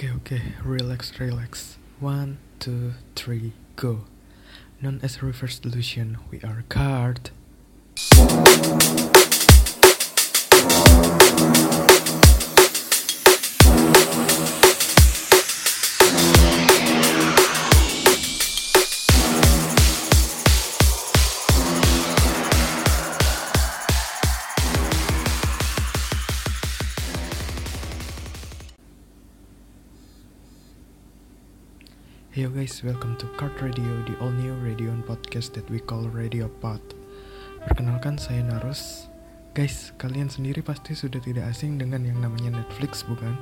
Oke okay, relax relax. One, two, three, go. Known as reverse delusion, we are card. Welcome to Card Radio, the all new radio and podcast that we call Radio Pod. Perkenalkan saya Narus. Guys, kalian sendiri pasti sudah tidak asing dengan yang namanya Netflix, bukan?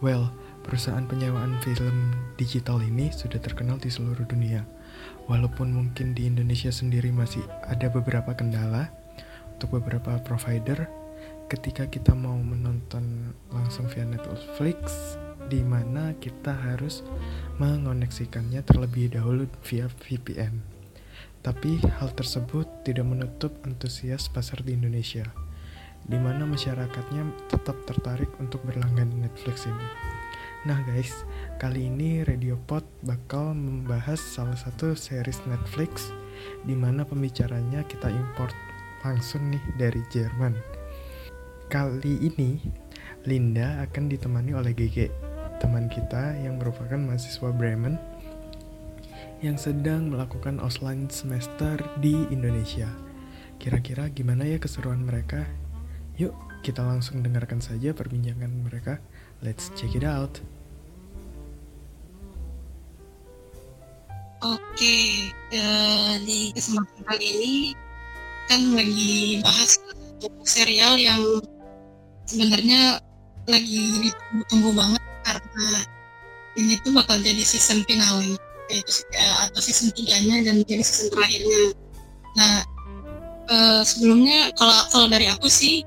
Well, perusahaan penyewaan film digital ini sudah terkenal di seluruh dunia. Walaupun mungkin di Indonesia sendiri masih ada beberapa kendala untuk beberapa provider ketika kita mau menonton langsung via Netflix di mana kita harus mengoneksikannya terlebih dahulu via VPN. Tapi hal tersebut tidak menutup antusias pasar di Indonesia, di mana masyarakatnya tetap tertarik untuk berlangganan Netflix ini. Nah guys, kali ini Radio Pod bakal membahas salah satu series Netflix di mana pembicaranya kita import langsung nih dari Jerman. Kali ini Linda akan ditemani oleh GG teman kita yang merupakan mahasiswa Bremen yang sedang melakukan offline semester di Indonesia. Kira-kira gimana ya keseruan mereka? Yuk, kita langsung dengarkan saja perbincangan mereka. Let's check it out. Oke, uh, di kesempatan kali ini kan lagi bahas serial yang sebenarnya lagi ditunggu-tunggu banget karena ini tuh bakal jadi season finale yaitu atau season tiganya dan jadi season terakhirnya. Nah uh, sebelumnya kalau kalau dari aku sih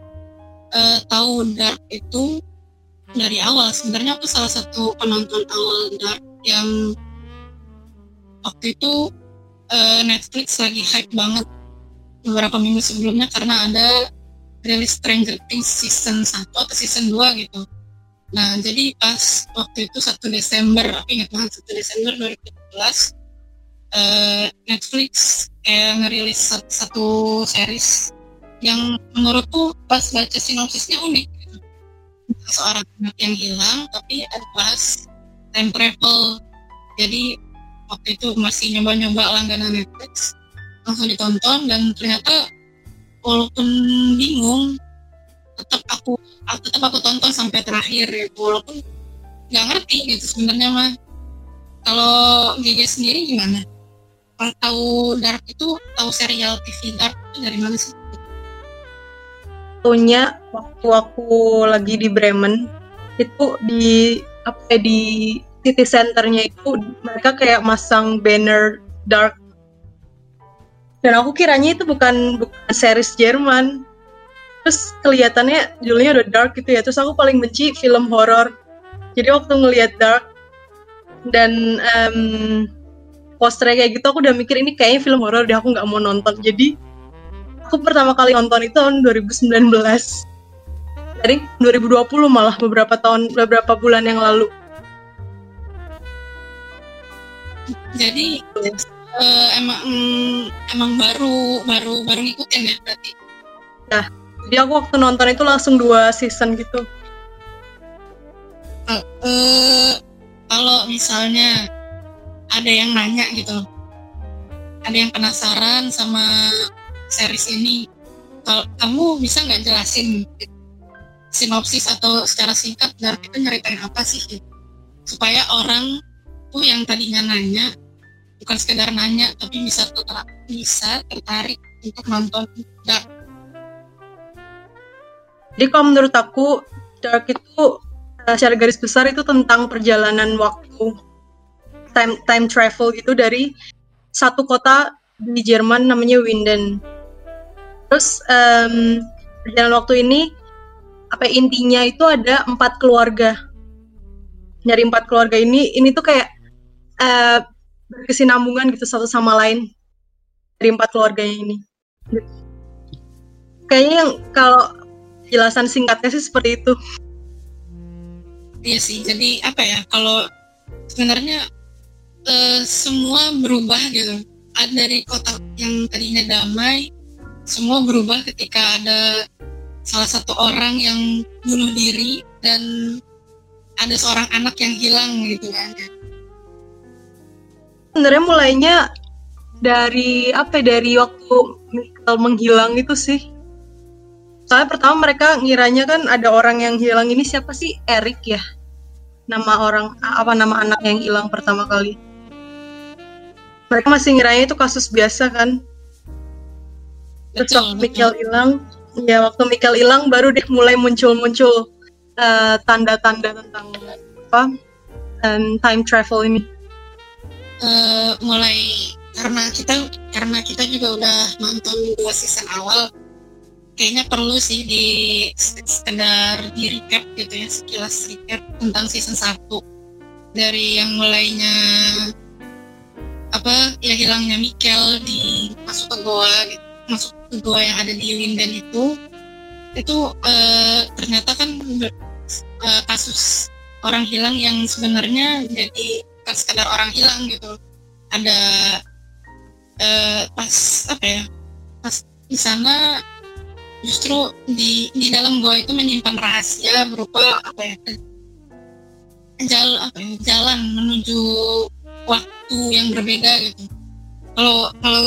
uh, tahu Dark itu dari awal sebenarnya aku salah satu penonton awal Dark yang waktu itu uh, Netflix lagi hype banget beberapa minggu sebelumnya karena ada rilis Stranger Things season 1 atau season 2 gitu. Nah, jadi pas waktu itu 1 Desember, aku ingat banget 1 Desember 2017, uh, Netflix kayak ngerilis satu, satu series yang menurutku pas baca sinopsisnya unik. Gitu. Seorang anak yang hilang, tapi ada bahas time travel. Jadi waktu itu masih nyoba-nyoba langganan Netflix langsung ditonton dan ternyata walaupun bingung tetap aku tetap aku tonton sampai terakhir ya walaupun nggak ngerti gitu sebenarnya mah. Kalau GG sendiri gimana? Kalau tahu Dark itu tahu serial TV Dark itu dari mana sih? Tahunya waktu aku lagi di Bremen itu di apa ya, di city centernya itu mereka kayak masang banner dark. Dan aku kiranya itu bukan bukan series Jerman terus kelihatannya judulnya udah dark gitu ya. Terus aku paling benci film horor. Jadi waktu ngelihat dark dan um, posternya kayak gitu aku udah mikir ini kayaknya film horor deh aku nggak mau nonton. Jadi aku pertama kali nonton itu tahun 2019 dari 2020 malah beberapa tahun beberapa bulan yang lalu. Jadi uh, emang emang baru baru baru ngikutin ya berarti? Nah jadi aku waktu nonton itu langsung dua season gitu uh, uh, kalau misalnya ada yang nanya gitu ada yang penasaran sama series ini kalau kamu bisa nggak jelasin sinopsis atau secara singkat dari itu nyeritain apa sih gitu? supaya orang tuh yang tadinya nanya bukan sekedar nanya tapi bisa tertarik bisa tertarik untuk nonton Dark. Jadi kalau menurut aku Dark itu uh, secara garis besar itu tentang perjalanan waktu time time travel gitu dari satu kota di Jerman namanya Winden. Terus um, perjalanan waktu ini apa intinya itu ada empat keluarga. Dari empat keluarga ini ini tuh kayak uh, berkesinambungan gitu satu sama lain dari empat keluarganya ini. Kayaknya yang kalau jelasan singkatnya sih seperti itu. iya sih jadi apa ya kalau sebenarnya eh, semua berubah gitu. Ada dari kota yang tadinya damai semua berubah ketika ada salah satu orang yang bunuh diri dan ada seorang anak yang hilang gitu kan. Sebenarnya mulainya dari apa ya, dari waktu Michael menghilang itu sih soalnya pertama mereka ngiranya kan ada orang yang hilang ini siapa sih? Eric ya? Nama orang apa nama anak yang hilang pertama kali? Mereka masih ngiranya itu kasus biasa kan? Terus Betul, waktu betul. Michael hilang ya waktu Michael hilang baru deh mulai muncul-muncul eh, tanda-tanda tentang apa em, time travel ini. Eh, mulai karena kita karena kita juga udah nonton dua season awal kayaknya perlu sih di sekedar di recap gitu ya sekilas recap tentang season 1 dari yang mulainya apa ya hilangnya Mikel di masuk ke goa gitu masuk ke goa yang ada di Linden itu itu eh, ternyata kan eh, kasus orang hilang yang sebenarnya jadi bukan sekedar orang hilang gitu. Ada eh, pas apa ya pas di sana justru di di dalam gua itu menyimpan rahasia berupa apa ya jalan apa ya, jalan menuju waktu yang berbeda gitu. Kalau kalau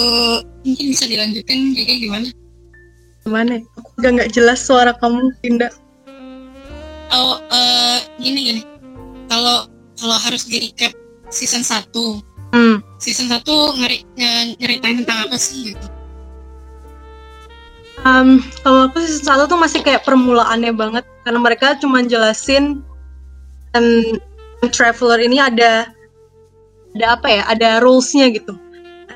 mungkin bisa dilanjutin kayak gimana? Gimana ya? aku udah nggak jelas suara kamu Tinda oh eh, gini gini. Kalau kalau harus di recap season 1 hmm. season 1 ngeri, nge- nyeritain tentang apa sih gitu Um, kalau aku season satu tuh masih kayak permulaannya banget karena mereka cuma jelasin um, traveler ini ada ada apa ya ada rulesnya gitu.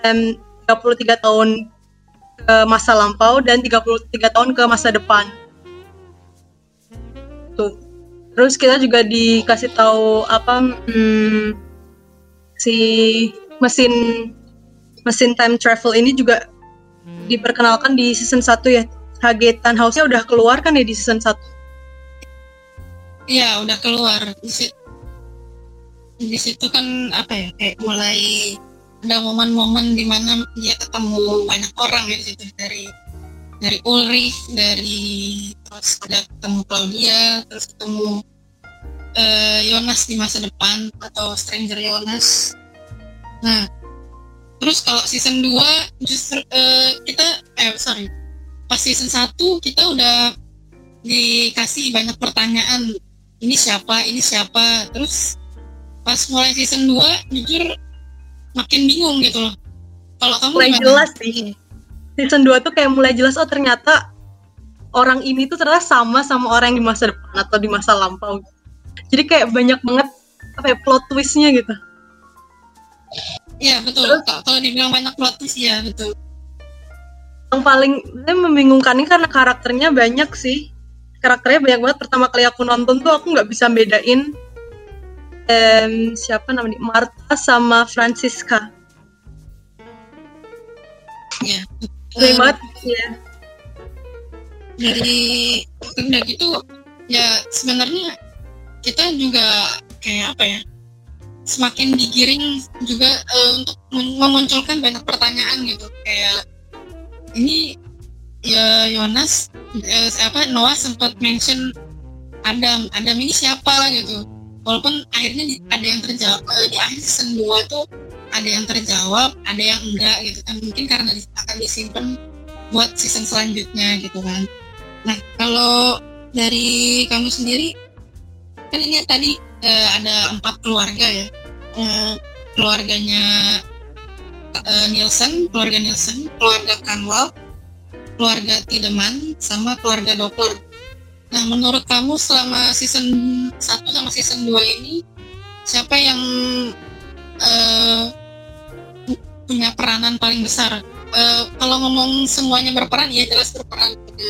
Um, 33 tahun ke masa lampau dan 33 tahun ke masa depan. Tuh. Terus kita juga dikasih tahu apa hmm, si mesin mesin time travel ini juga diperkenalkan di season 1 ya. HG Tannhausnya udah keluar kan ya di season 1. Iya udah keluar di situ, di kan apa ya kayak mulai ada momen-momen di mana dia ketemu banyak orang ya di situ dari dari Ulrich dari terus ada ketemu Claudia terus ketemu eh, Jonas di masa depan atau Stranger Jonas nah terus kalau season 2 justru eh, kita eh sorry pas season 1 kita udah dikasih banyak pertanyaan ini siapa ini siapa terus pas mulai season 2 jujur makin bingung gitu loh kalau kamu Mulai gimana? jelas sih. Season 2 tuh kayak mulai jelas oh ternyata orang ini tuh ternyata sama sama orang yang di masa depan atau di masa lampau. Jadi kayak banyak banget apa ya plot twistnya gitu. Iya betul. Kalau kalau dibilang banyak plot twist ya betul. Yang paling saya membingungkan ini karena karakternya banyak sih. Karakternya banyak banget. Pertama kali aku nonton tuh aku nggak bisa bedain em, siapa namanya Martha sama Francisca. Iya. Banyak Eh, banget. Ya. dari udah gitu ya sebenarnya kita juga kayak apa ya semakin digiring juga eh, untuk memunculkan banyak pertanyaan gitu. Kayak ini ya Yonas eh, apa Noah sempat mention Adam Adam ini siapa gitu. Walaupun akhirnya ada yang terjawab eh, di akhir season 2 tuh ada yang terjawab ada yang enggak gitu kan. Mungkin karena akan disimpan buat season selanjutnya gitu kan. Nah, kalau dari kamu sendiri, kan ini tadi eh, ada empat keluarga ya. Eh, keluarganya eh, Nielsen, keluarga Nielsen, keluarga Kanwal, keluarga Tiedemann, sama keluarga Doppler. Nah, menurut kamu selama season 1 sama season 2 ini, siapa yang eh, punya peranan paling besar? Eh, kalau ngomong semuanya berperan, ya jelas berperan pada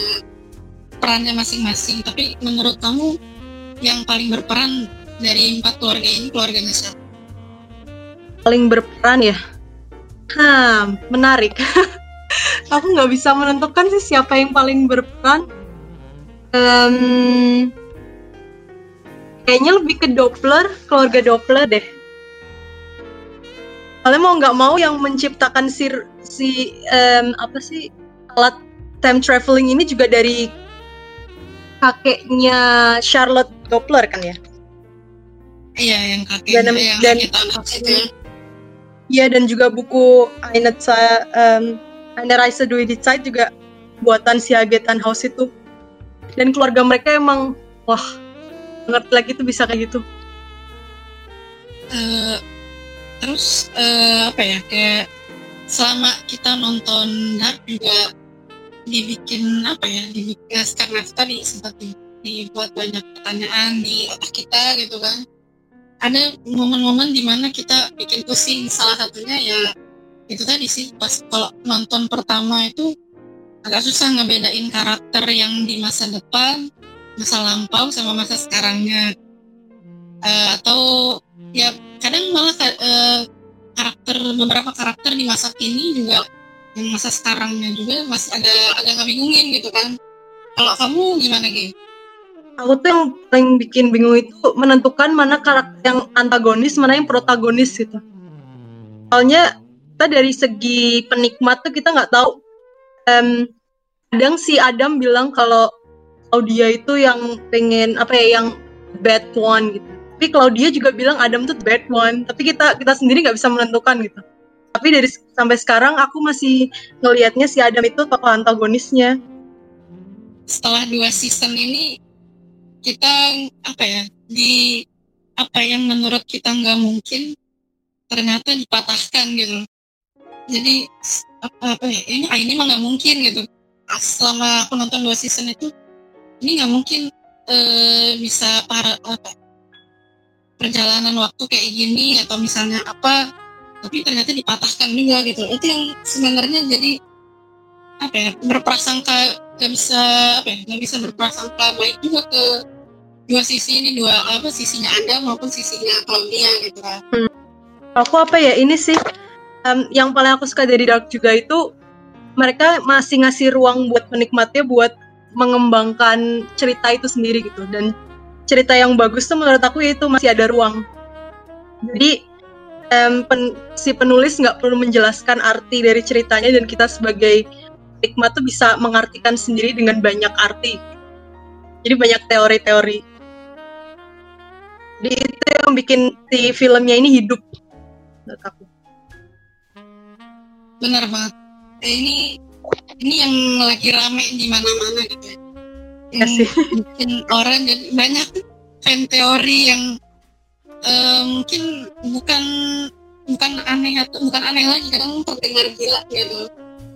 perannya masing-masing. Tapi menurut kamu yang paling berperan dari empat keluarga ini keluarganya siapa? paling berperan ya? Hah, menarik. Aku nggak bisa menentukan sih siapa yang paling berperan. Em, kayaknya lebih ke Doppler keluarga Doppler deh kalian mau nggak mau yang menciptakan si si em, apa sih alat time traveling ini juga dari kakeknya Charlotte Doppler kan ya Iya, yang kakeknya Dan- yang dan- itu ya. Iya dan juga buku Ze- em, Eine Reise durch die Zeit juga buatan si H.G. Tannhaus itu. Dan keluarga mereka emang wah ngerti lagi tuh bisa kayak gitu. Eh, terus eh, apa ya kayak selama kita nonton Dark juga dibikin apa ya dibikin karena tadi sempat di- dibuat banyak pertanyaan di otak kita gitu kan. Ada momen-momen di mana kita bikin pusing. Salah satunya ya itu tadi sih pas kalau nonton pertama itu agak susah ngebedain karakter yang di masa depan masa lampau sama masa sekarangnya. Eh, atau ya kadang malah eh, karakter beberapa karakter di masa kini juga yang masa sekarangnya juga masih ada agak ngebingungin gitu kan. Kalau kamu gimana Gi? Aku tuh yang paling bikin bingung itu menentukan mana karakter yang antagonis, mana yang protagonis gitu. Soalnya kita dari segi penikmat tuh kita nggak tahu. Em, kadang si Adam bilang kalau Claudia itu yang pengen apa ya yang bad one gitu. Tapi Claudia juga bilang Adam tuh bad one. Tapi kita kita sendiri nggak bisa menentukan gitu. Tapi dari sampai sekarang aku masih ngelihatnya si Adam itu tokoh antagonisnya. setelah dua season ini kita apa ya di apa yang menurut kita nggak mungkin ternyata dipatahkan gitu. Jadi apa, apa ya ini ah, ini mah nggak mungkin gitu. Ah, selama aku nonton dua season itu ini nggak mungkin eh, bisa para apa perjalanan waktu kayak gini atau misalnya apa tapi ternyata dipatahkan juga gitu. Itu yang sebenarnya jadi apa ya berprasangka nggak bisa apa ya nggak bisa berprasangka baik juga ke dua sisi ini dua apa sisinya Anda maupun sisinya Claudia gitu kan. Aku apa ya ini sih em, yang paling aku suka dari Dark juga itu mereka masih ngasih ruang buat penikmatnya buat mengembangkan cerita itu sendiri gitu. Dan cerita yang bagus tuh menurut aku itu masih ada ruang. Jadi em, pen- si penulis nggak perlu menjelaskan arti dari ceritanya dan kita sebagai penikmat tuh bisa mengartikan sendiri dengan banyak arti. Jadi banyak teori-teori. Jadi itu yang bikin si filmnya ini hidup menurut aku. Benar banget. Eh, ini ini yang lagi rame di mana-mana gitu ya. Ya yang sih. bikin orang jadi banyak fan teori yang eh, mungkin bukan bukan aneh atau bukan aneh lagi kadang terdengar gila gitu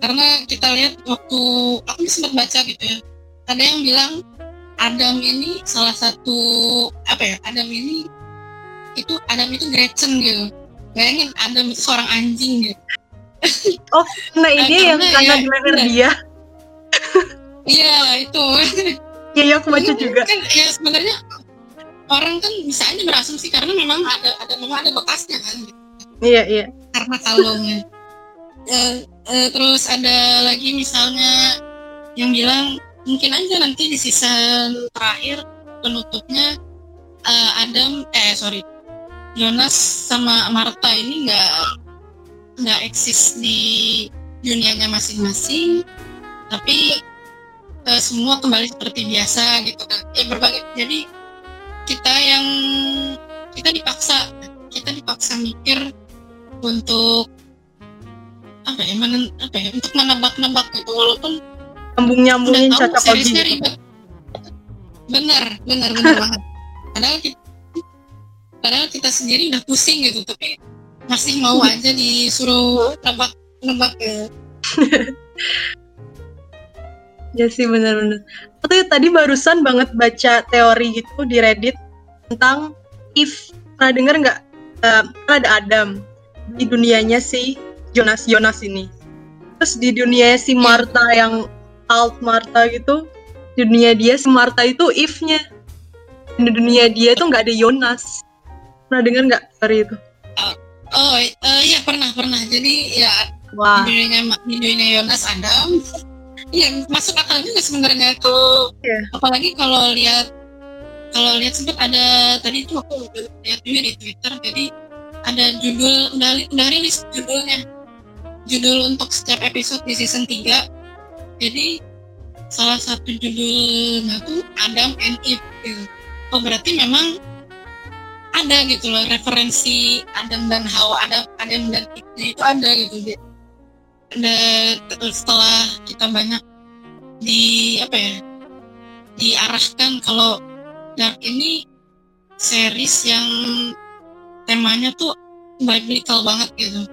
karena kita lihat waktu aku sempat baca gitu ya ada yang bilang Adam ini salah satu apa ya Adam ini itu Adam itu Gretchen gitu bayangin Adam itu seorang anjing gitu Nah ini Ah, yang karena karena ya, di leher iya. dia. iya itu Iya, iya aku baca Ini juga. kan ya sebenarnya orang kan bisa aja berasumsi karena memang ada ada memang ada bekasnya kan Iya, iya. karena kalungnya Eh, eh, terus ada lagi misalnya yang bilang mungkin aja nanti di season terakhir penutupnya eh, Adam eh sorry Jonas sama Martha ini nggak nggak eksis di dunianya masing-masing tapi eh, semua kembali seperti biasa gitu kan. Ya berbagai jadi kita yang kita dipaksa kita dipaksa mikir untuk apa ya menen, apa ya untuk menebak-nebak gitu walaupun Nyambung-nyambungin udah tahu cocok lagi. gitu. ribet bener bener bener banget padahal kita, padahal kita sendiri udah pusing gitu tapi masih mau aja disuruh nebak-nebak ya Ya sih bener-bener. Aku tuh tadi barusan banget baca teori gitu di Reddit tentang if pernah denger nggak? Kan ada Adam di dunianya si Jonas Jonas ini. Terus di dunia si Martha yang Alt Martha gitu, di dunia dia si Martha itu if-nya. Di dunia dia itu nggak ada Jonas. Pernah denger nggak teori itu? oh eh, iya pernah pernah jadi ya Wah, di dunia di dunia Yonas Adam Iya masuk akal juga sebenarnya kalau Iya. apalagi kalau lihat kalau lihat sempat ada tadi itu aku lihat juga di Twitter jadi ada judul udah udah rilis judulnya judul untuk setiap episode di season 3 jadi salah satu judulnya tuh Adam and Eve. Gitu. oh berarti memang ada gitu loh referensi Adam dan Hawa ada Adam dan Eve itu ada gitu. Dia dan setelah kita banyak di apa ya diarahkan kalau Dark ini series yang temanya tuh biblical banget gitu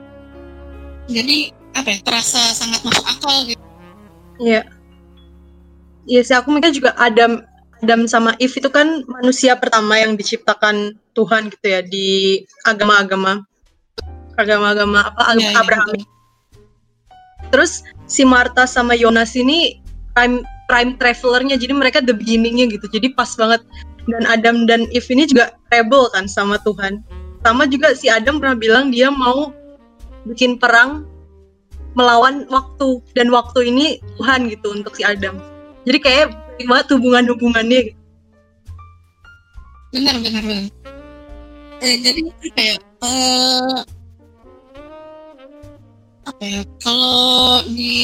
jadi apa ya terasa sangat masuk akal gitu Iya. Iya sih aku mikir juga Adam Adam sama Eve itu kan manusia pertama yang diciptakan Tuhan gitu ya di agama-agama agama-agama apa Iya, iya, Abraham. betul. Terus si Martha sama Yonas ini prime prime travelernya jadi mereka the beginningnya gitu. Jadi pas banget dan Adam dan Eve ini juga rebel kan sama Tuhan. Sama juga si Adam pernah bilang dia mau bikin perang melawan waktu dan waktu ini Tuhan gitu untuk si Adam. Jadi kayak banget hubungan-hubungannya gitu. benar benar benar eh, jadi apa ya eh, apa ya kalau di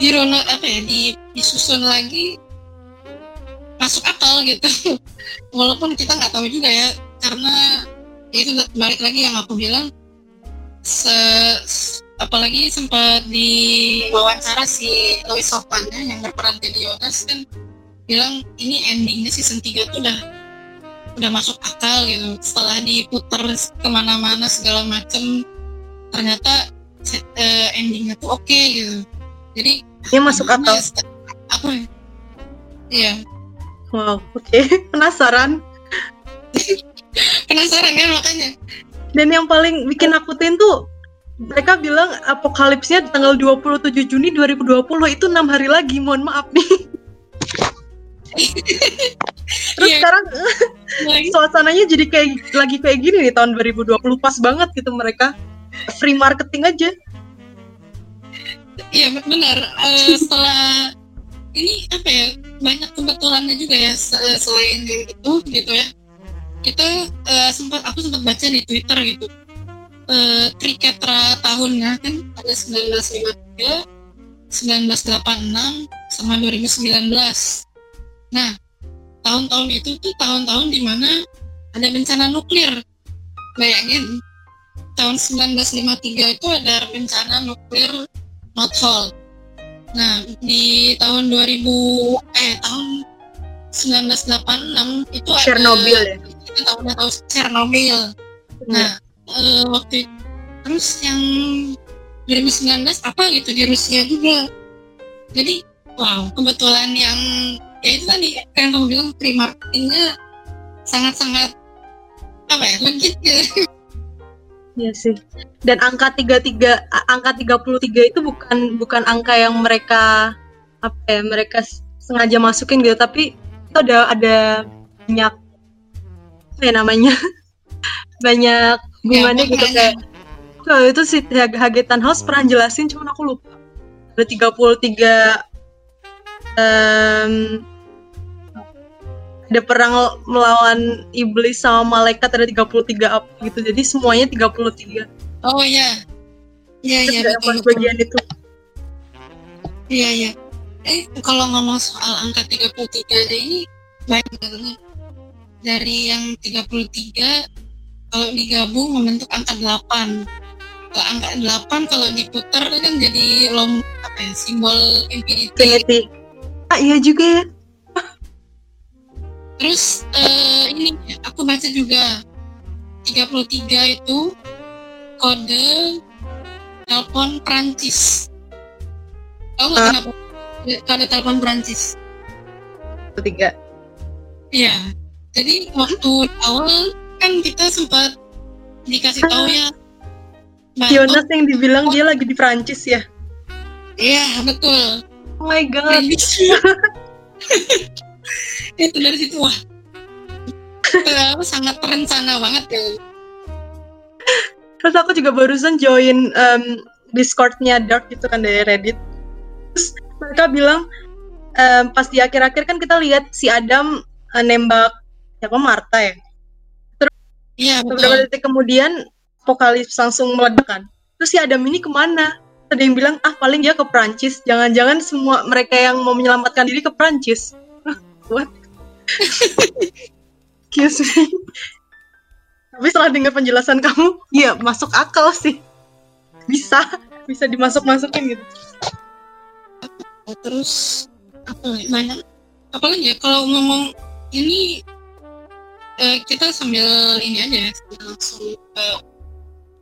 di Rono apa ya di disusun lagi masuk akal gitu walaupun kita nggak tahu juga ya karena ya itu balik lagi yang aku bilang se, apalagi sempat di wawancara si Lois Sopanya yang berperan jadi Yonas kan bilang ini endingnya season 3 tuh udah udah masuk akal gitu setelah diputar ke mana-mana segala macem ternyata eh, endingnya tuh oke gitu jadi Ini masuk akal. apa ya iya Wow, oke. Penasaran. penasaran kan makanya Dan yang paling bikin nakutin tuh mereka bilang apokalipsnya tanggal 27 Juni 2020 itu enam hari lagi. Mohon maaf nih. Terus Iya. sekarang suasananya jadi kayak lagi kayak gini nih tahun 2020 pas banget gitu mereka free marketing aja. iya benar Eh, setelah ini apa ya banyak kebetulannya juga ya se- selain itu gitu ya kita eh, sempat aku sempat baca di Twitter gitu. Eh Triketra tahunnya kan ada 1953 1986 sama 2019 nah tahun-tahun itu tuh tahun-tahun di mana ada bencana nuklir. Bayangin tahun 1953 itu ada bencana nuklir Northvolt nah di tahun 2000 eh tahun 1986 itu ada Chernobyl ya. Kita tahu udah tahu Chernobyl nah eh, waktu itu- terus yang 2019 apa gitu di Rusia juga. Jadi wow kebetulan yang ya itu tadi yang kamu bilang free marketingnya sangat-sangat apa ya legit gitu Iya sih. Dan angka 33 a- angka 33 itu bukan bukan angka yang mereka apa ya, mereka sengaja masukin gitu, tapi itu ada ada banyak apa ya namanya? banyak hubungannya Ya, gitu makanya. kayak Oh, itu si Hag- Hagetan House pernah jelasin cuman aku lupa. Ada 33 em, ada perang melawan iblis sama malaikat ada 33 apa gitu. Jadi semuanya 33. oh iya iya iya betul, betul. bagian itu. Iya iya. Eh kalau ngomong soal angka 33 aja ini baik banget. Dari yang 33 kalau digabung membentuk angka 8. Kalau angka 8 kalau diputar kan jadi lom apa ya simbol infinity. Infinity. Ah iya juga ya. Terus eh, ini aku baca juga 33 itu kode telepon Prancis. Tahu nggak Hah? kenapa? Kode telepon Prancis. Tiga. Iya. Jadi waktu awal kan kita sempat dikasih tahu ya. bahwa- Jonas yang dibilang dia lagi di Prancis ya. Iya betul. Oh my god. itu dari situ wah. Sangat terencana banget ya. Terus aku juga barusan join em, Discord-nya Dark gitu kan dari Reddit. Terus mereka bilang em, pas di akhir-akhir kan kita lihat si Adam eh, nembak siapa? Marta ya? Iya beberapa betul. detik kemudian Apokalips langsung meledak kan terus si Adam ini ke mana? Ada yang bilang ah paling dia ke Prancis jangan-jangan semua mereka yang mau menyelamatkan diri ke Prancis what? Excuse me tapi setelah dengar penjelasan kamu iya masuk akal sih. Bisa bisa dimasuk-masukin gitu. Terus apa ya, apalagi ya? Kalau ngomong ini eh, kita sambil ini aja ya, sambil langsung ke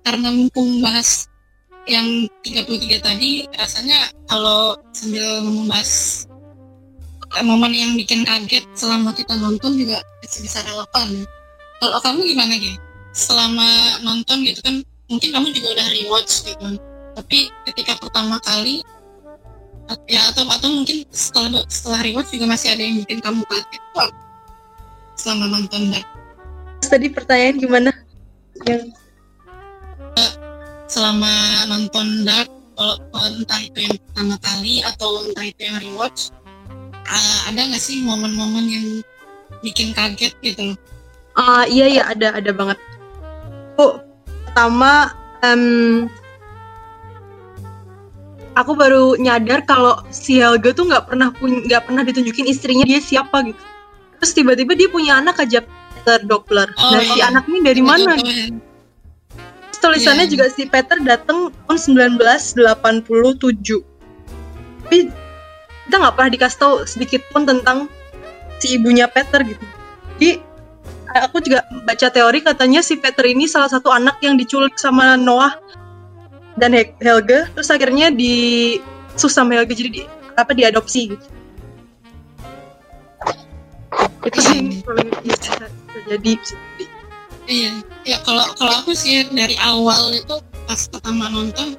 karena mumpung bahas yang 33 tadi rasanya kalau sambil membahas eh, momen yang bikin kaget selama kita nonton juga masih bisa relevan. Kalau kamu gimana gitu? Selama nonton gitu kan mungkin kamu juga udah rewatch gitu. Tapi ketika pertama kali ya atau atau mungkin setelah setelah rewatch juga masih ada yang bikin kamu kaget selama nonton dan tadi pertanyaan gimana yang selama nonton Dark kalau entah itu yang pertama kali atau entah itu yang rewatch uh, ada nggak sih momen-momen yang bikin kaget gitu Ah iya iya ada ada banget. Oh, pertama em, aku baru nyadar kalau si Helga tuh nggak pernah nggak pernah ditunjukin istrinya dia siapa gitu. Terus tiba-tiba dia punya anak aja Peter Doppler. Oh, nah si iya. anak ini dari mana? Terus tulisannya Iya. juga si Peter datang tahun 1987. Tapi kita nggak pernah dikasih tahu sedikit pun tentang si ibunya Peter gitu. Jadi aku juga baca teori katanya si Peter ini salah satu anak yang diculik sama Noah dan He- Helge, terus akhirnya di sama Helge jadi di, apa diadopsi gitu. Itu sih paling ya, bisa, bisa jadi bisa jadi. Iya, ya kalau kalau aku sih dari awal itu pas pertama nonton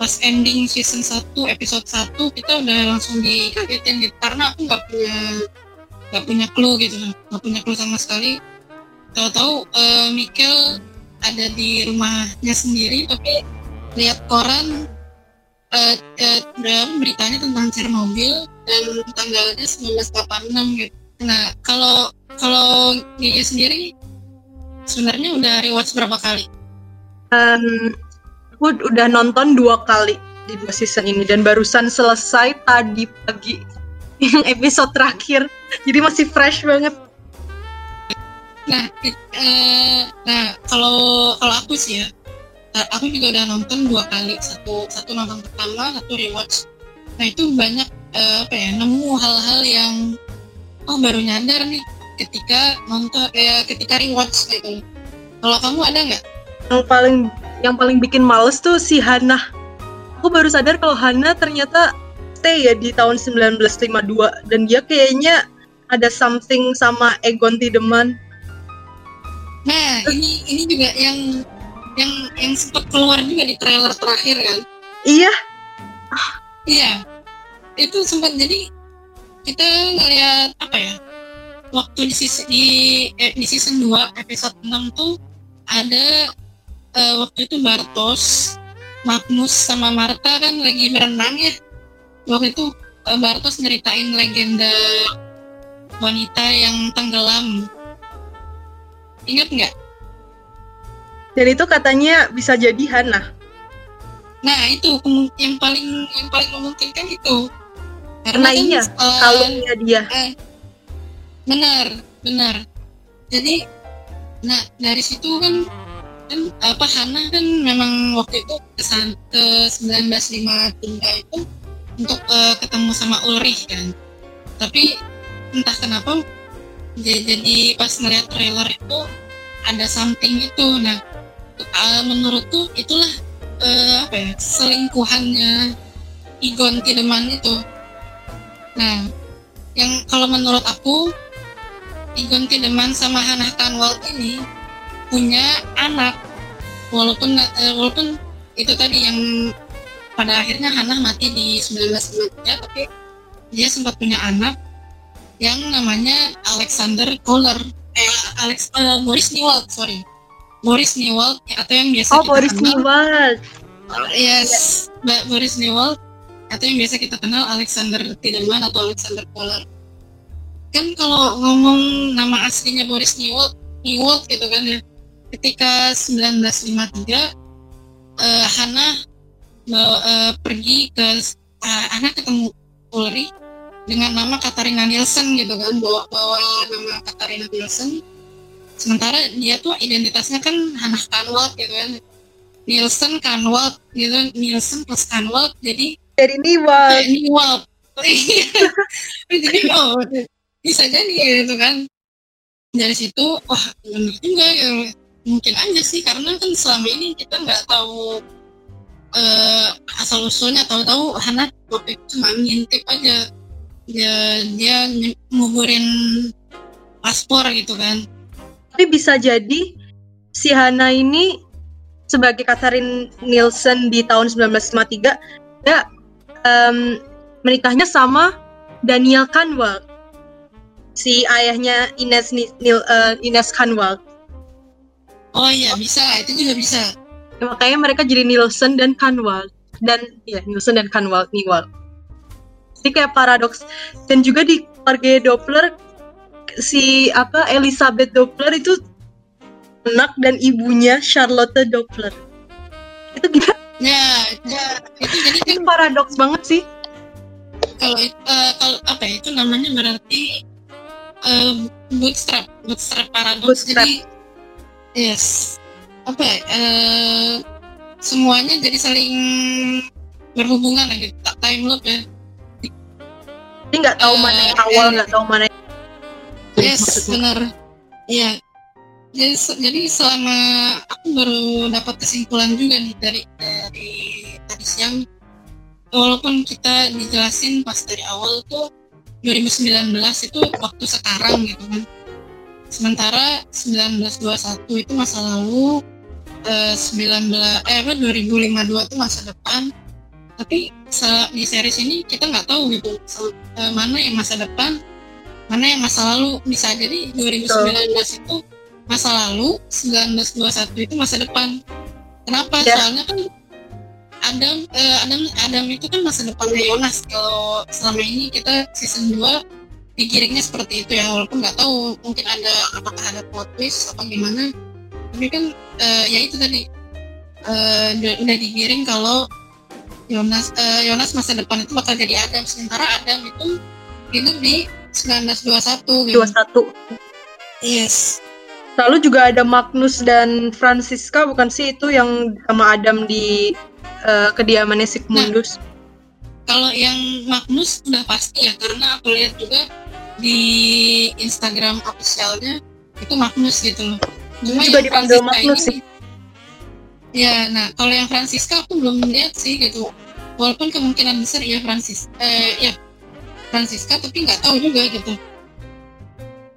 pas ending season 1 episode 1 kita udah langsung dikagetin gitu. Karena aku nggak punya nggak punya clue gitu nggak punya clue sama sekali. Tahu-tahu eh, Mikel ada di rumahnya sendiri tapi lihat koran eh, ber- beritanya tentang Chernobyl dan tanggalnya 1986 gitu nah kalau kalau Gigi sendiri sebenarnya udah rewatch berapa kali? Em, aku udah nonton dua kali di dua season ini dan barusan selesai tadi pagi yang episode terakhir jadi masih fresh banget Nah, eh, nah kalau kalau aku sih ya, eh, aku juga udah nonton dua kali, satu satu nonton pertama, satu rewatch. Nah itu banyak eh, apa ya, nemu hal-hal yang oh baru nyadar nih ketika nonton ya ketika rewatch gitu. Kalau kamu ada nggak? yang paling yang paling bikin males tuh si Hannah aku baru sadar kalau Hannah ternyata stay ya di tahun 1952 dan dia kayaknya ada something sama Egon Tiedemann Nah ini ini juga yang yang yang sempat keluar juga di trailer terakhir kan? iya Iya, itu sempat jadi kita ngeliat apa ya? Waktu di season di, eh, di season 2 episode 6 tuh ada eh, waktu itu Bartos, Magnus sama Marta kan lagi berenang ya. Waktu itu eh, Bartos nyeritain legenda wanita yang tenggelam. Ingat nggak? dan itu katanya bisa jadi Hannah Nah itu yang paling yang paling memungkinkan itu. Karena kan iya, kalungnya dia Eh, benar, benar. Jadi, nah dari situ kan kan apa Hana kan memang waktu itu kesan ke 1953 itu untuk eh, ketemu sama Ulrich kan. Tapi entah kenapa j- jadi pas ngeliat trailer itu ada something itu. Nah, eh, menurutku itulah eh, apa ya selingkuhannya Igon Tiedemann itu. Nah, yang kalau menurut aku Igon Tiedemann sama Hannah Tanwald ini punya anak. Walaupun eh, walaupun itu tadi yang pada akhirnya Hannah mati di 1993 tapi dia sempat punya anak yang namanya Alexander Kohler. Eh Alex eh, Boris Newald sorry. Boris Newald atau yang biasa oh kita Boris kenal. Newald. Yes, Mbak Boris Newald atau yang biasa kita kenal Alexander Tiedemann atau Alexander Kohler. kan kalau ngomong nama aslinya Boris Newald, Newald gitu kan ya. Ketika 1953 uh, Hana uh, pergi ke uh, Hana ketemu Ulrich dengan nama Katarina Nielsen gitu kan bawa bawa nama Katarina Nielsen sementara dia tuh identitasnya kan Hannah Kanwalt gitu kan Nielsen Kanwalt gitu Nielsen plus Kanwalt jadi Dari Niwal. Niwalt jadi oh bisa jadi gitu kan. Dari situ wah benar juga ya. Mungkin aja sih karena kan selama ini kita nggak tahu uh, asal usulnya. Tahu-tahu Hana waktu itu cuma ngintip aja. Dia dia nguburin paspor gitu kan. Tapi bisa jadi si Hana ini sebagai Catherine Nielsen di tahun 1953 dia em, menikahnya sama Daniel Kanwal si ayahnya Ines Ni- Nil, eh, Ines Kanwal oh iya bisa itu juga bisa. Makanya mereka jadi Nielsen dan Kanwal dan ya Nielsen dan Kanwal Niwal jadi kayak paradoks. Dan juga di keluarga Doppler si apa Elizabeth Doppler itu anak dan ibunya Charlotte Doppler. Itu gimana ya, ya itu jadi itu paradoks banget sih. Kalau eh, kalau apa ya itu namanya berarti eh, bootstrap bootstrap Bootstrap. jadi yes. Apa ya eh, semuanya jadi saling berhubungan lah gitu tak time loop ya. Jadi nggak tahu Eh, mana yang awal eh. nggak tahu mana yang yes benar. Iya. Jadi, jadi selama aku baru dapat kesimpulan juga nih dari tadi siang walaupun kita dijelasin pas dari awal tuh 2019 itu waktu sekarang gitu kan. Sementara 1921 itu masa lalu eh, 19 eh apa 2052 itu masa depan. Tapi di series ini kita nggak tahu gitu eh, mana yang masa depan mana yang masa lalu. Bisa jadi 2019 itu masa lalu 1921 itu masa depan. Kenapa? Ya. soalnya kan Adam eh, Adam Adam itu kan masa depannya Yonas kalau selama ini kita season 2 digiringnya seperti itu ya walaupun nggak tahu mungkin ada apakah ada plot twist apa gimana tapi kan eh, ya itu tadi eh, udah, udah digiring kalau Yonas eh, Yonas masa depan itu bakal jadi Adam sementara Adam itu hidup di 1921 gitu. 21 Yes. lalu juga ada Magnus dan Francisca bukan sih itu yang sama Adam di eh, kediamannya Sigmundus Kalau yang Magnus udah pasti ya karena aku lihat juga di Instagram officialnya itu Magnus gitu loh. Cuma juga dipanggil Francisca Magnus ini- Ya, nah kalau yang Francisca aku belum lihat sih gitu. Walaupun kemungkinan besar ya Francis, eh ya Francisca tapi nggak tahu juga gitu.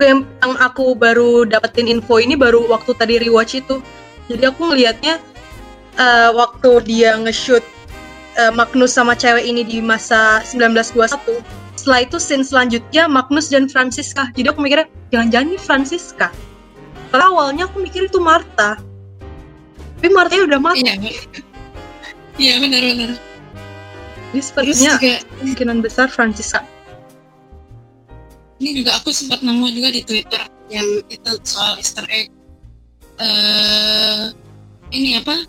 yang, yang aku baru dapetin info ini baru waktu tadi rewatch itu jadi aku ngelihatnya eh, waktu dia nge-shoot eh, Magnus sama cewek ini di masa 1921 setelah itu scene selanjutnya Magnus dan Francisca jadi aku mikirnya jangan-jangan ini Francisca karena awalnya aku mikir itu Martha tapi Martha udah mati Iya. Iya benar-benar. jadi Terus sepertinya juga kemungkinan besar Francisca ini juga aku sempat nemu juga di Twitter yang itu soal Easter egg. eh ini apa?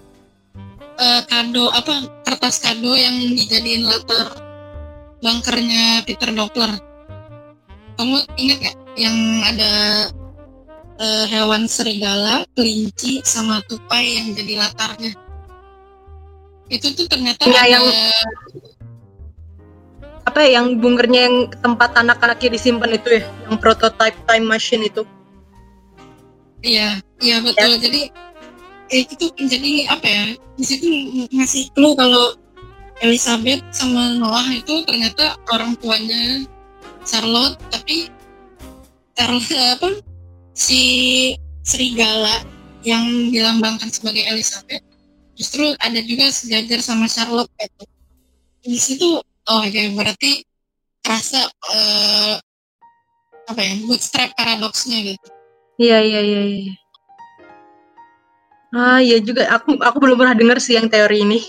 Eh, kado apa kertas kado yang dijadiin latar bunkernya Peter Doppler. Kamu ingat nggak yang ada eh, hewan serigala, kelinci, sama tupai yang jadi latarnya? Itu tuh ternyata Iya, ada yang- apa ya yang bunkernya yang tempat anak-anaknya disimpan itu ya yang prototype time machine itu Iya, iya betul. Jadi eh, itu jadi apa ya? Di situ ngasih clue kalau Elizabeth sama Noah itu ternyata orang tuanya Charlotte, tapi Charlotte apa si serigala yang dilambangkan sebagai Elizabeth justru ada juga sejajar sama Charlotte itu. Di situ oh ya berarti rasa eh, apa ya bootstrap paradoksnya gitu. Iya iya iya. iya. Ah iya juga. Aku aku belum pernah dengar sih yang teori ini.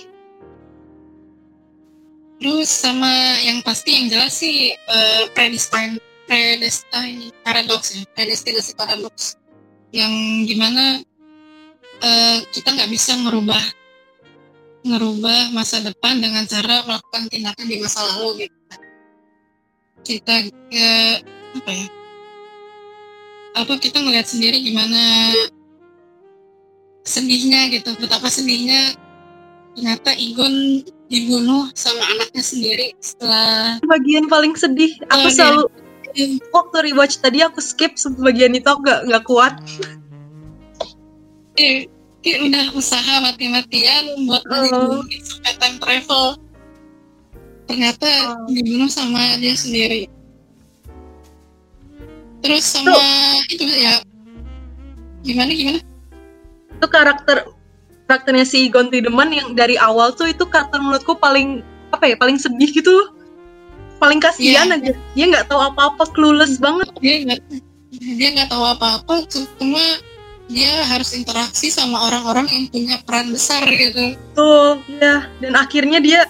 Terus sama yang pasti yang jelas sih eh, predestined predestinasi paradox ya. Predestinasi paradox yang gimana uh, kita nggak bisa ngerubah ngerubah masa depan dengan cara melakukan tindakan di masa lalu gitu. Kita uh, apa ya? Apa kita ngelihat sendiri gimana sedihnya gitu. Betapa sedihnya ternyata Igon dibunuh sama anaknya sendiri setelah bagian paling sedih aku oh, selalu ya. waktu rewatch tadi aku skip bagian itu aku gak, gak kuat. Eh, eh, udah usaha mati-matian buat sampai time travel. Ternyata uh. dibunuh sama dia sendiri. Terus sama itu, itu ya. Gimana gimana itu karakter karakternya si Gon Tiedemann yang dari awal tuh itu karakter menurutku paling apa ya paling sedih gitu loh. Paling kasihan yeah. aja. Dia nggak tahu apa-apa clueless banget. Dia nggak dia nggak tahu apa-apa cuma dia harus interaksi sama orang-orang yang punya peran besar gitu. Tuh ya dan akhirnya dia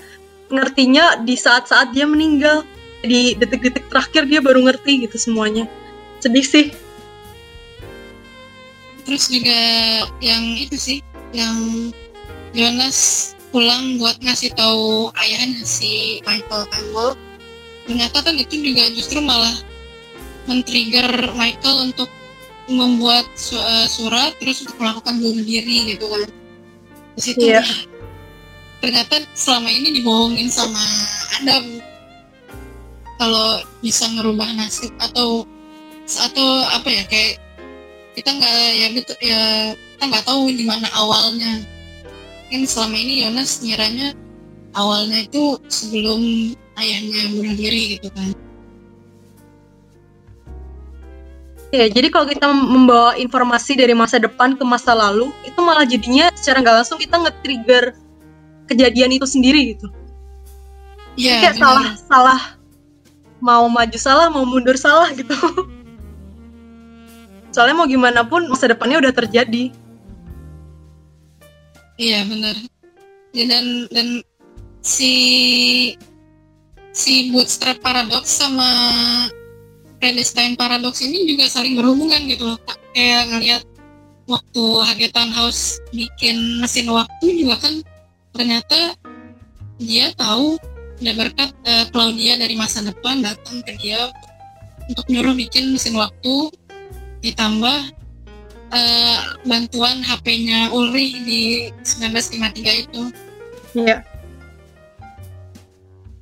ngertinya di saat-saat dia meninggal. Di detik-detik terakhir dia baru ngerti gitu semuanya. Sedih sih terus juga yang itu sih yang Jonas pulang buat ngasih tahu ayahnya si Michael Campbell. Ternyata kan itu juga justru malah men-trigger Michael untuk membuat su uh, surat terus untuk melakukan bunuh diri gitu kan. Di situ yeah. ternyata selama ini dibohongin sama Adam. Kalau bisa ngerubah nasib atau atau apa ya kayak kita nggak ya betul ya kita nggak tahu di mana awalnya kan selama ini Yonas nyiranya awalnya itu sebelum ayahnya bunuh diri gitu kan Ya, jadi kalau kita membawa informasi dari masa depan ke masa lalu, itu malah jadinya secara nggak langsung kita nge-trigger kejadian itu sendiri gitu. Iya. Kayak salah, salah, mau maju salah, mau mundur salah gitu. soalnya mau gimana pun masa depannya udah terjadi. Iya benar. Ya, dan dan si si bootstrap paradox sama Predestine paradox ini juga saling berhubungan gitu loh kayak ngeliat waktu Hagetan House bikin mesin waktu juga kan ternyata dia tahu udah berkat uh, Claudia dari masa depan datang ke dia untuk nyuruh bikin mesin waktu ditambah uh, bantuan HP-nya Ulrich di 1953 itu. Iya.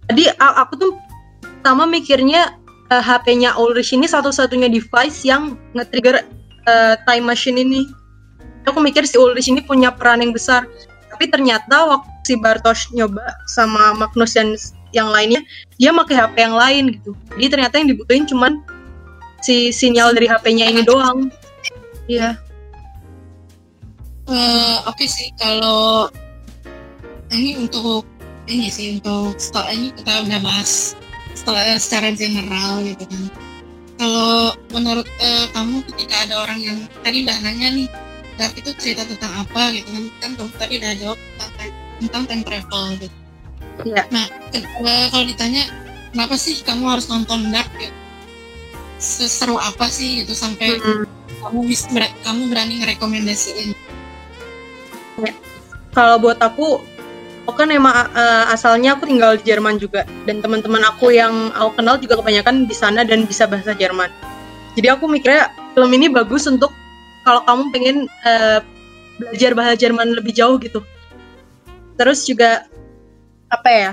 Jadi aku tuh pertama mikirnya uh, eh, HP-nya Ulrich ini satu-satunya device yang nge-trigger uh, time machine ini. Aku mikir si Ulrich ini punya peran yang besar. Tapi ternyata waktu si Bartosz nyoba sama Magnus dan yang lainnya, dia pakai HP yang lain gitu. Jadi ternyata yang dibutuhin cuman si sinyal dari HP-nya ini doang. Iya. Uh, Oke okay sih kalau ini untuk ini sih untuk setelah ini kita udah bahas setelah, secara general gitu kan. Kalau menurut uh, kamu ketika ada orang yang tadi udah nanya nih, Dark itu cerita tentang apa gitu kan? Kan kamu tadi udah jawab tentang tentang time travel gitu. Iya. Nah, uh, kalau ditanya kenapa sih kamu harus nonton Dark gitu? Seseru apa sih gitu sampai hmm. kamu bisa kamu berani ngerekomendasiin ya. kalau buat aku aku kan emang uh, asalnya aku tinggal di Jerman juga dan teman-teman aku yang aku kenal juga kebanyakan di sana dan bisa bahasa Jerman jadi aku mikirnya film ini bagus untuk kalau kamu pengen uh, belajar bahasa Jerman lebih jauh gitu terus juga apa ya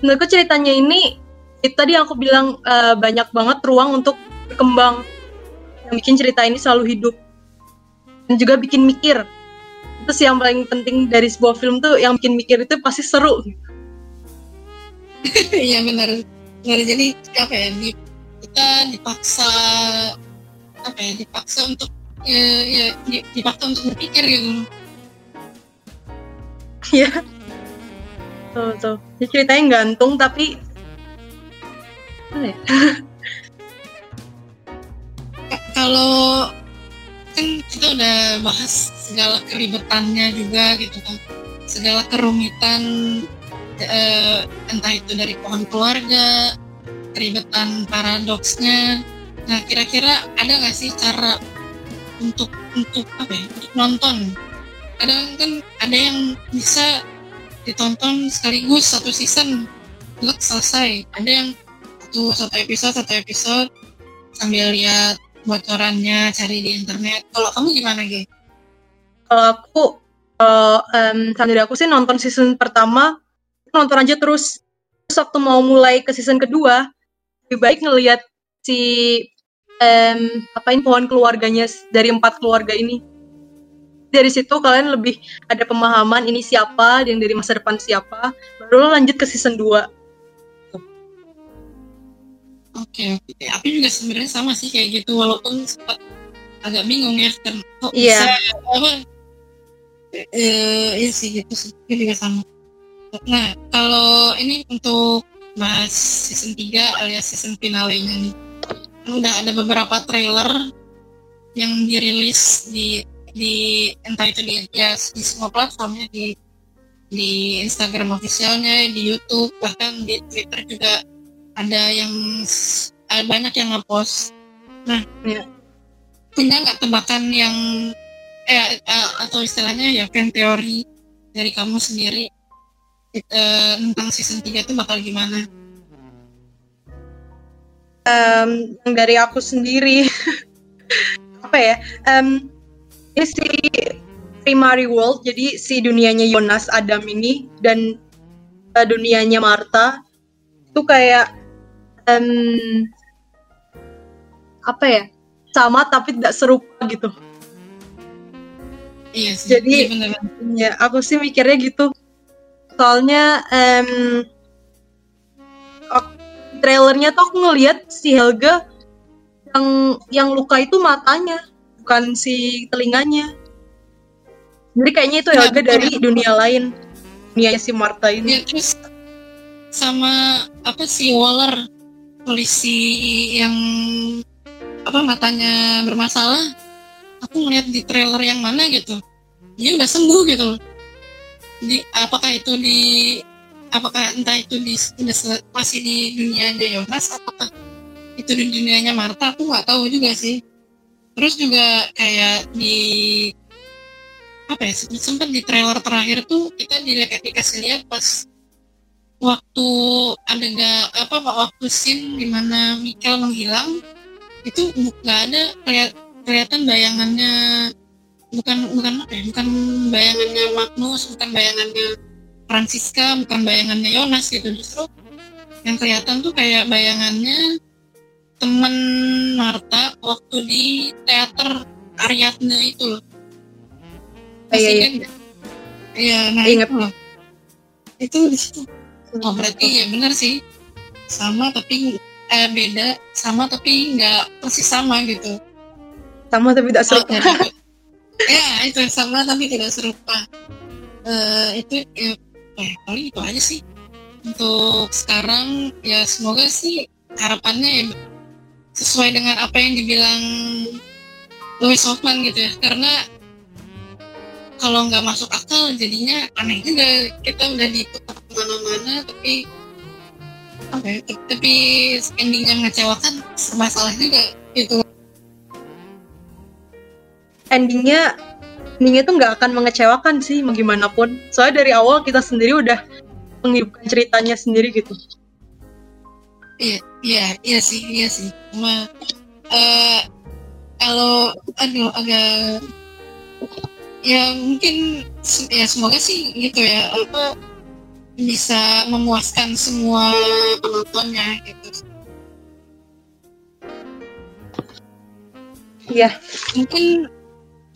menurutku ceritanya ini itu tadi aku bilang uh, banyak banget ruang untuk berkembang. Yang bikin cerita ini selalu hidup. Dan juga bikin mikir. Itu sih yang paling penting dari sebuah film tuh yang bikin mikir itu pasti seru. Iya benar. Benar. Jadi apa ya di, kita dipaksa apa ya dipaksa untuk ya, ya dipaksa untuk berpikir gitu. Iya. tuh tuh. Jadi ceritanya gantung tapi kalau kan kita udah bahas segala keribetannya juga gitu kan. Segala kerumitan eh, entah itu dari pohon keluarga keteribatan paradoksnya. Nah kira-kira ada nggak sih cara untuk untuk apa ya untuk nonton? Kadang kan ada yang bisa ditonton sekaligus satu season selesai. Ada yang satu satu episode satu episode sambil lihat bocorannya cari di internet kalau kamu gimana Ge? Kalau aku, kalau um, dari aku sih nonton season pertama, nonton aja terus. Terus waktu mau mulai ke season kedua, lebih baik ngelihat si um, apain pohon keluarganya dari empat keluarga ini. Dari situ kalian lebih ada pemahaman ini siapa, yang dari masa depan siapa, baru lanjut ke season 2. Oke, oke. Aku juga sebenarnya sama sih kayak gitu, walaupun sempat agak bingung ya kan kok Iya. bisa apa? Eh, iya sih gitu sih, juga sama. Nah, kalau ini untuk bahas season 3 alias season finalenya nih, kan udah ada beberapa trailer yang dirilis di di entah itu di ya di semua platformnya di di Instagram officialnya, di YouTube, bahkan di Twitter juga ada yang ada banyak yang ngepost. Nah, Iya. punya nggak tebakan yang eh eh, atau istilahnya ya fan teori dari kamu sendiri eh, tentang season 3 itu bakal gimana? Em, yang dari aku sendiri apa ya em, ini si Primary World jadi si dunianya Jonas Adam ini dan eh, dunianya Martha itu kayak em, apa ya sama tapi tidak serupa gitu Iya sih. Jadi- iya bener. ya aku sih mikirnya gitu soalnya em, ak- trailernya tuh aku ngelihat si Helga yang yang luka itu matanya bukan si telinganya jadi kayaknya itu Ya, Helga betul. dari dunia lain dunia si Martha ini Ya, terus sama apa sih Waller polisi yang apa matanya bermasalah aku ngeliat di trailer yang mana gitu dia udah sembuh gitu di apakah itu di apakah entah itu di udah masih di dunianya Jonas apakah itu di dunianya Martha aku nggak tahu juga sih. Terus juga kayak di apa ya sempat di trailer terakhir tuh kita dilihat dikasih lihat pas waktu ada nggak apa waktu scene di mana Michael menghilang itu nggak ada kelihatan bayangannya bukan bukan apa ya bukan bayangannya Magnus bukan bayangannya Francisca bukan bayangannya Jonas gitu justru yang kelihatan tuh kayak bayangannya teman Marta waktu di teater Ariadne itu loh Iya, Masih iya. ingat? Iya, nah Ingat. itu. Itu di situ. Oh, berarti ya benar sih. Sama tapi eh beda, sama tapi nggak persis sama gitu. sama tapi tidak serupa Oh, ya, ya, itu sama tapi tidak serupa. Eh itu ya, eh, paling itu aja sih. Untuk sekarang ya semoga sih harapannya ya sesuai dengan apa yang dibilang Louis Hoffman gitu ya. Karena kalau nggak masuk akal jadinya aneh juga. Kita udah diputar ke mana-mana tapi apa ya, tapi endingnya mengecewakan serba salah juga gitu. Endingnya endingnya tuh nggak akan mengecewakan sih mau gimana pun soalnya dari awal kita sendiri udah menghidupkan ceritanya sendiri gitu. Iya, iya sih, iya sih. Cuma eh kalau aduh agak ya mungkin ya semoga sih gitu ya apa bisa memuaskan semua penontonnya gitu. Iya. Mungkin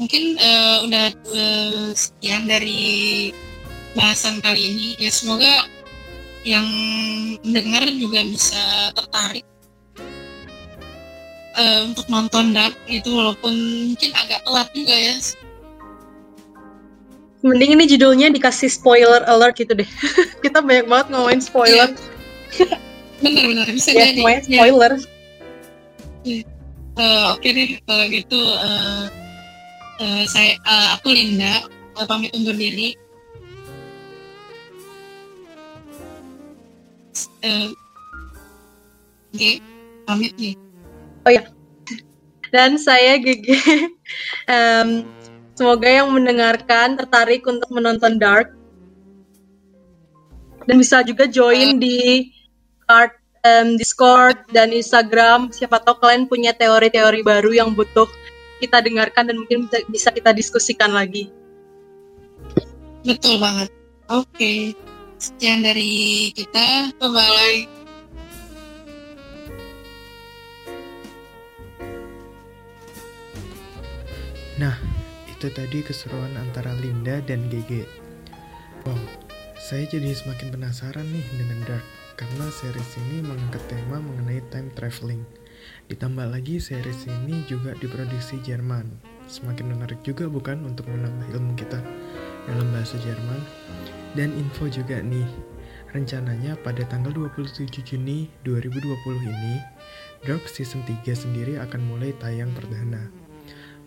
mungkin eh, udah eh, sekian dari bahasan kali ini. Ya semoga yang mendengar juga bisa tertarik eh, untuk nonton Dark itu walaupun mungkin agak telat juga ya. Mending ini judulnya dikasih spoiler alert gitu deh kita banyak banget ngomongin spoiler Bener-bener bisa ya jadi. semuanya Ya, spoiler eh, Oke deh kalau gitu eh, eh, saya eh, aku Linda eh, pamit undur diri. Eh, Oke, pamit nih. Dan saya GG. Em, semoga yang mendengarkan tertarik untuk menonton Dark. Dan bisa juga join di card em, Discord dan Instagram. Siapa tahu kalian punya teori-teori baru yang butuh kita dengarkan dan mungkin bisa- kita diskusikan lagi. Betul banget. Oke, sekian dari kita. Bye-bye. Nah, itu tadi keseruan antara Linda dan GG. Wow, saya jadi semakin penasaran nih dengan Dark karena series ini mengangkat tema mengenai time traveling. Ditambah lagi series ini juga diproduksi Jerman. Semakin menarik juga bukan untuk menambah ilmu kita dalam bahasa Jerman. Dan info juga nih, rencananya pada tanggal 27 Juni 2020 ini, Dark Season 3 sendiri akan mulai tayang perdana.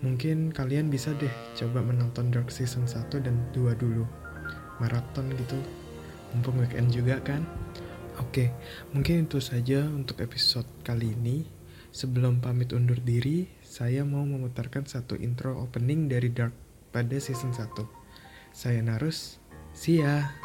Mungkin kalian bisa deh coba menonton Dark Season 1 dan 2 dulu. Maraton gitu. Mumpung weekend juga kan. Oke, mungkin itu saja untuk episode kali ini. Sebelum pamit undur diri, saya mau memutarkan satu intro opening dari Dark pada season 1. Saya Narus, see ya!